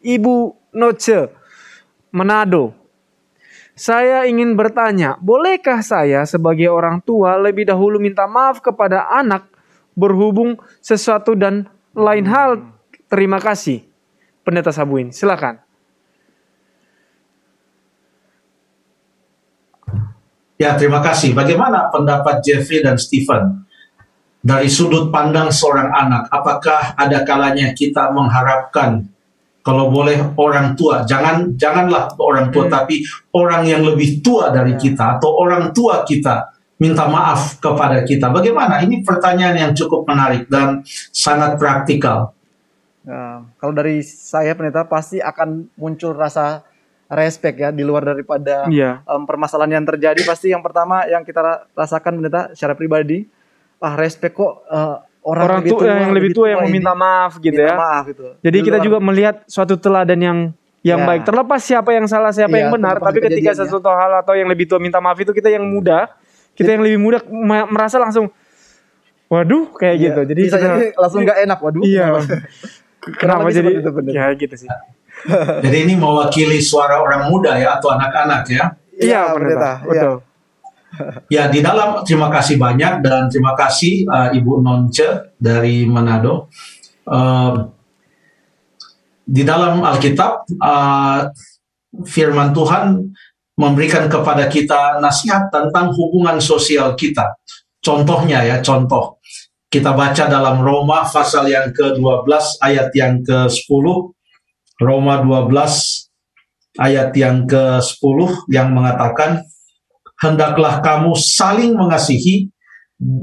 Ibu Noce, Manado. Saya ingin bertanya, bolehkah saya sebagai orang tua lebih dahulu minta maaf kepada anak berhubung sesuatu dan lain hal? Terima kasih. Pendeta Sabuin, silakan. Ya, terima kasih. Bagaimana pendapat Jeffrey dan Stephen? Dari sudut pandang seorang anak, apakah ada kalanya kita mengharapkan kalau boleh orang tua jangan janganlah orang tua hmm. tapi orang yang lebih tua dari ya. kita atau orang tua kita minta maaf kepada kita bagaimana ini pertanyaan yang cukup menarik dan sangat praktikal uh, kalau dari saya pendeta pasti akan muncul rasa respect ya di luar daripada yeah. um, permasalahan yang terjadi pasti yang pertama yang kita rasakan pendeta secara pribadi ah respect kok uh, orang, orang lebih tua, yang lebih tua, yang meminta maaf gitu ya. Maaf gitu. Jadi Di kita juga melihat suatu teladan yang yang ya. baik. Terlepas siapa yang salah, siapa ya, yang benar, tapi ketika sesuatu hal atau yang lebih tua minta maaf itu kita yang muda, kita yang lebih muda merasa langsung waduh kayak ya. gitu. Jadi Bisa jadi langsung nggak enak, waduh. Iya. Kenapa, kenapa jadi itu, ya gitu sih. jadi ini mewakili suara orang muda ya atau anak-anak ya. Iya, pendeta. Betul. Ya. Ya, di dalam terima kasih banyak dan terima kasih uh, Ibu Nonce dari Manado. Uh, di dalam Alkitab, uh, firman Tuhan memberikan kepada kita nasihat tentang hubungan sosial kita. Contohnya ya, contoh. Kita baca dalam Roma pasal yang ke-12 ayat yang ke-10. Roma 12 ayat yang ke-10 yang mengatakan hendaklah kamu saling mengasihi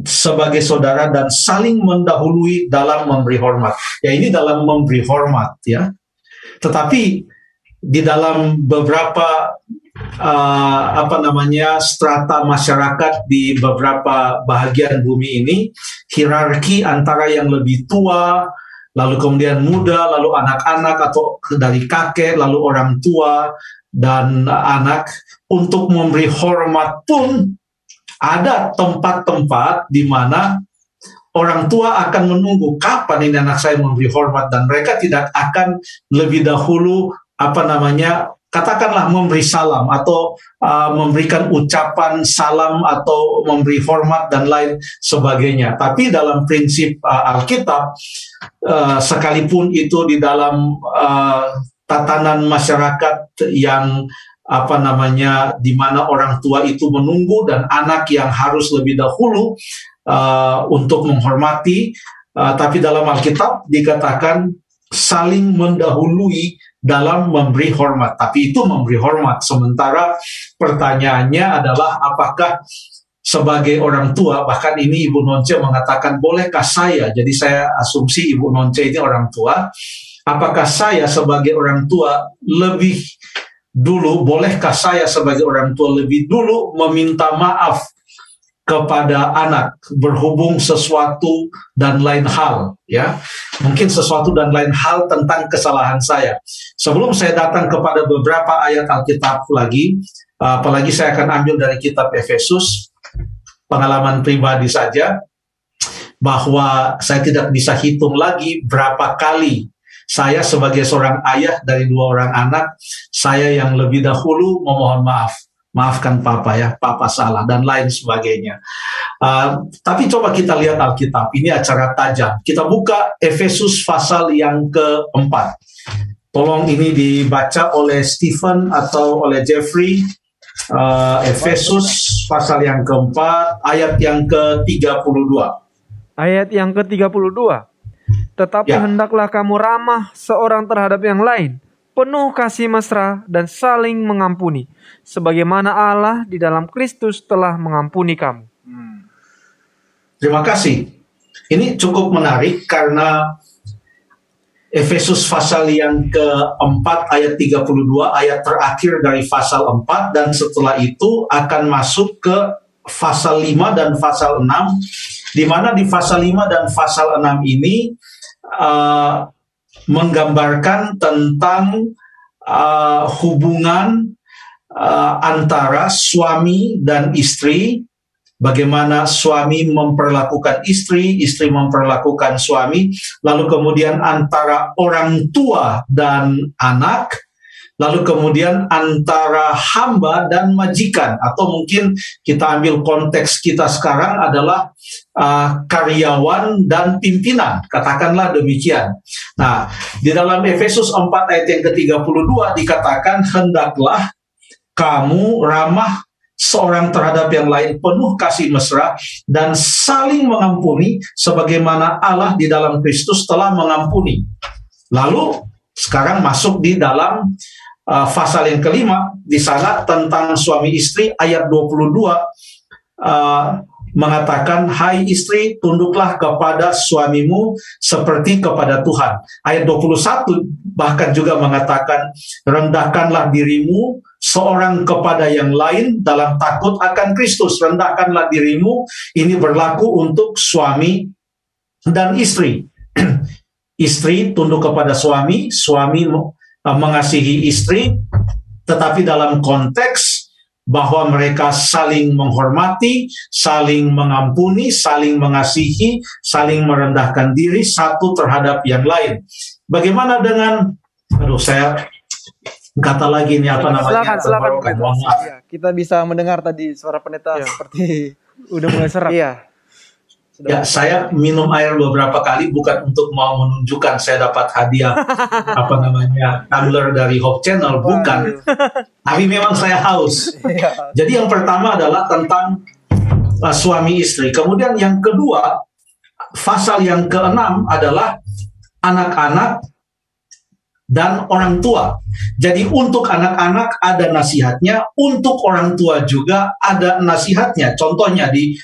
sebagai saudara dan saling mendahului dalam memberi hormat. Ya ini dalam memberi hormat ya. Tetapi di dalam beberapa uh, apa namanya strata masyarakat di beberapa bahagian bumi ini hierarki antara yang lebih tua lalu kemudian muda lalu anak-anak atau dari kakek lalu orang tua dan anak untuk memberi hormat pun ada tempat-tempat di mana orang tua akan menunggu kapan ini anak saya memberi hormat dan mereka tidak akan lebih dahulu apa namanya katakanlah memberi salam atau uh, memberikan ucapan salam atau memberi hormat dan lain sebagainya. Tapi dalam prinsip uh, Alkitab, uh, sekalipun itu di dalam uh, tatanan masyarakat yang apa namanya di mana orang tua itu menunggu dan anak yang harus lebih dahulu uh, untuk menghormati. Uh, tapi dalam Alkitab dikatakan saling mendahului dalam memberi hormat. Tapi itu memberi hormat. Sementara pertanyaannya adalah apakah sebagai orang tua bahkan ini Ibu Nonce mengatakan bolehkah saya jadi saya asumsi Ibu Nonce ini orang tua apakah saya sebagai orang tua lebih dulu, bolehkah saya sebagai orang tua lebih dulu meminta maaf kepada anak berhubung sesuatu dan lain hal ya? Mungkin sesuatu dan lain hal tentang kesalahan saya. Sebelum saya datang kepada beberapa ayat Alkitab lagi apalagi saya akan ambil dari kitab Efesus pengalaman pribadi saja bahwa saya tidak bisa hitung lagi berapa kali saya sebagai seorang ayah dari dua orang anak, saya yang lebih dahulu memohon maaf. Maafkan papa ya, papa salah dan lain sebagainya. Uh, tapi coba kita lihat Alkitab, ini acara tajam. Kita buka Efesus pasal yang keempat. Tolong ini dibaca oleh Stephen atau oleh Jeffrey. Uh, Efesus pasal yang keempat, ayat yang ke-32. Ayat yang ke-32. Tetapi ya. hendaklah kamu ramah seorang terhadap yang lain, penuh kasih mesra dan saling mengampuni, sebagaimana Allah di dalam Kristus telah mengampuni kamu. Hmm. Terima kasih. Ini cukup menarik karena Efesus pasal yang keempat ayat 32 ayat terakhir dari pasal 4 dan setelah itu akan masuk ke pasal 5 dan pasal 6 di mana di pasal 5 dan pasal 6 ini uh, menggambarkan tentang uh, hubungan uh, antara suami dan istri. Bagaimana suami memperlakukan istri, istri memperlakukan suami, lalu kemudian antara orang tua dan anak, lalu kemudian antara hamba dan majikan atau mungkin kita ambil konteks kita sekarang adalah uh, karyawan dan pimpinan katakanlah demikian. Nah, di dalam Efesus 4 ayat yang ke-32 dikatakan hendaklah kamu ramah seorang terhadap yang lain penuh kasih mesra dan saling mengampuni sebagaimana Allah di dalam Kristus telah mengampuni. Lalu sekarang masuk di dalam uh, yang kelima di sana tentang suami istri ayat 22 uh, mengatakan hai istri tunduklah kepada suamimu seperti kepada Tuhan. Ayat 21 bahkan juga mengatakan rendahkanlah dirimu seorang kepada yang lain dalam takut akan Kristus. Rendahkanlah dirimu. Ini berlaku untuk suami dan istri. istri tunduk kepada suami, suami mengasihi istri, tetapi dalam konteks bahwa mereka saling menghormati, saling mengampuni, saling mengasihi, saling merendahkan diri satu terhadap yang lain. Bagaimana dengan aduh saya kata lagi ini apa namanya? Silakan, silakan. Ya, kita bisa mendengar tadi suara pendeta ya. seperti udah mulai serak. Iya. Ya, saya minum air beberapa kali bukan untuk mau menunjukkan saya dapat hadiah apa namanya tumbler dari Hope Channel, bukan. Tapi memang saya haus. Iya. Jadi yang pertama adalah tentang uh, suami istri. Kemudian yang kedua, pasal yang keenam adalah anak-anak dan orang tua. Jadi untuk anak-anak ada nasihatnya, untuk orang tua juga ada nasihatnya. Contohnya di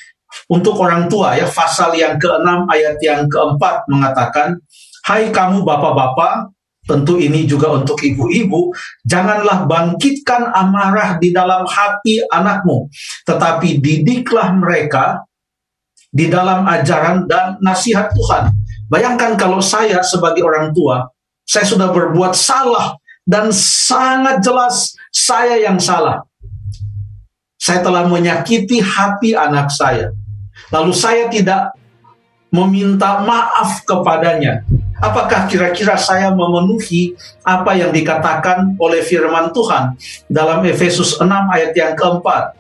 untuk orang tua ya pasal yang keenam ayat yang keempat mengatakan Hai kamu bapak-bapak tentu ini juga untuk ibu-ibu janganlah bangkitkan amarah di dalam hati anakmu tetapi didiklah mereka di dalam ajaran dan nasihat Tuhan. Bayangkan kalau saya sebagai orang tua saya sudah berbuat salah dan sangat jelas saya yang salah. Saya telah menyakiti hati anak saya lalu saya tidak meminta maaf kepadanya. Apakah kira-kira saya memenuhi apa yang dikatakan oleh firman Tuhan dalam Efesus 6 ayat yang keempat?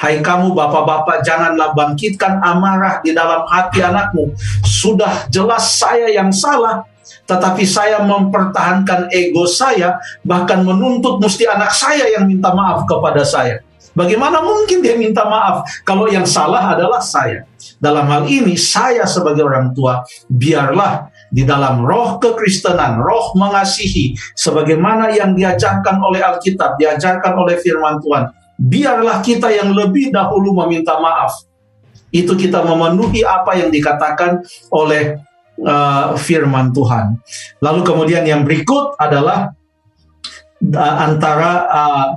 Hai kamu bapak-bapak janganlah bangkitkan amarah di dalam hati anakmu. Sudah jelas saya yang salah, tetapi saya mempertahankan ego saya, bahkan menuntut mesti anak saya yang minta maaf kepada saya. Bagaimana mungkin dia minta maaf kalau yang salah adalah saya? Dalam hal ini, saya sebagai orang tua, biarlah di dalam roh kekristenan, roh mengasihi, sebagaimana yang diajarkan oleh Alkitab, diajarkan oleh firman Tuhan, biarlah kita yang lebih dahulu meminta maaf. Itu kita memenuhi apa yang dikatakan oleh uh, firman Tuhan. Lalu kemudian yang berikut adalah uh, antara uh,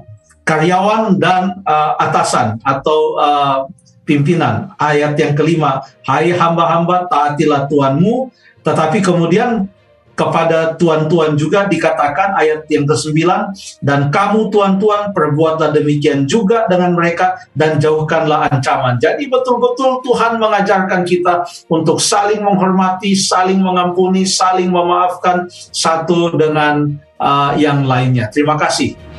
karyawan dan uh, atasan atau uh, pimpinan. Ayat yang kelima, hai hamba-hamba taatilah Tuhanmu, tetapi kemudian kepada tuan-tuan juga dikatakan ayat yang ke-9 dan kamu tuan-tuan perbuatlah demikian juga dengan mereka dan jauhkanlah ancaman. Jadi betul-betul Tuhan mengajarkan kita untuk saling menghormati, saling mengampuni, saling memaafkan satu dengan uh, yang lainnya. Terima kasih.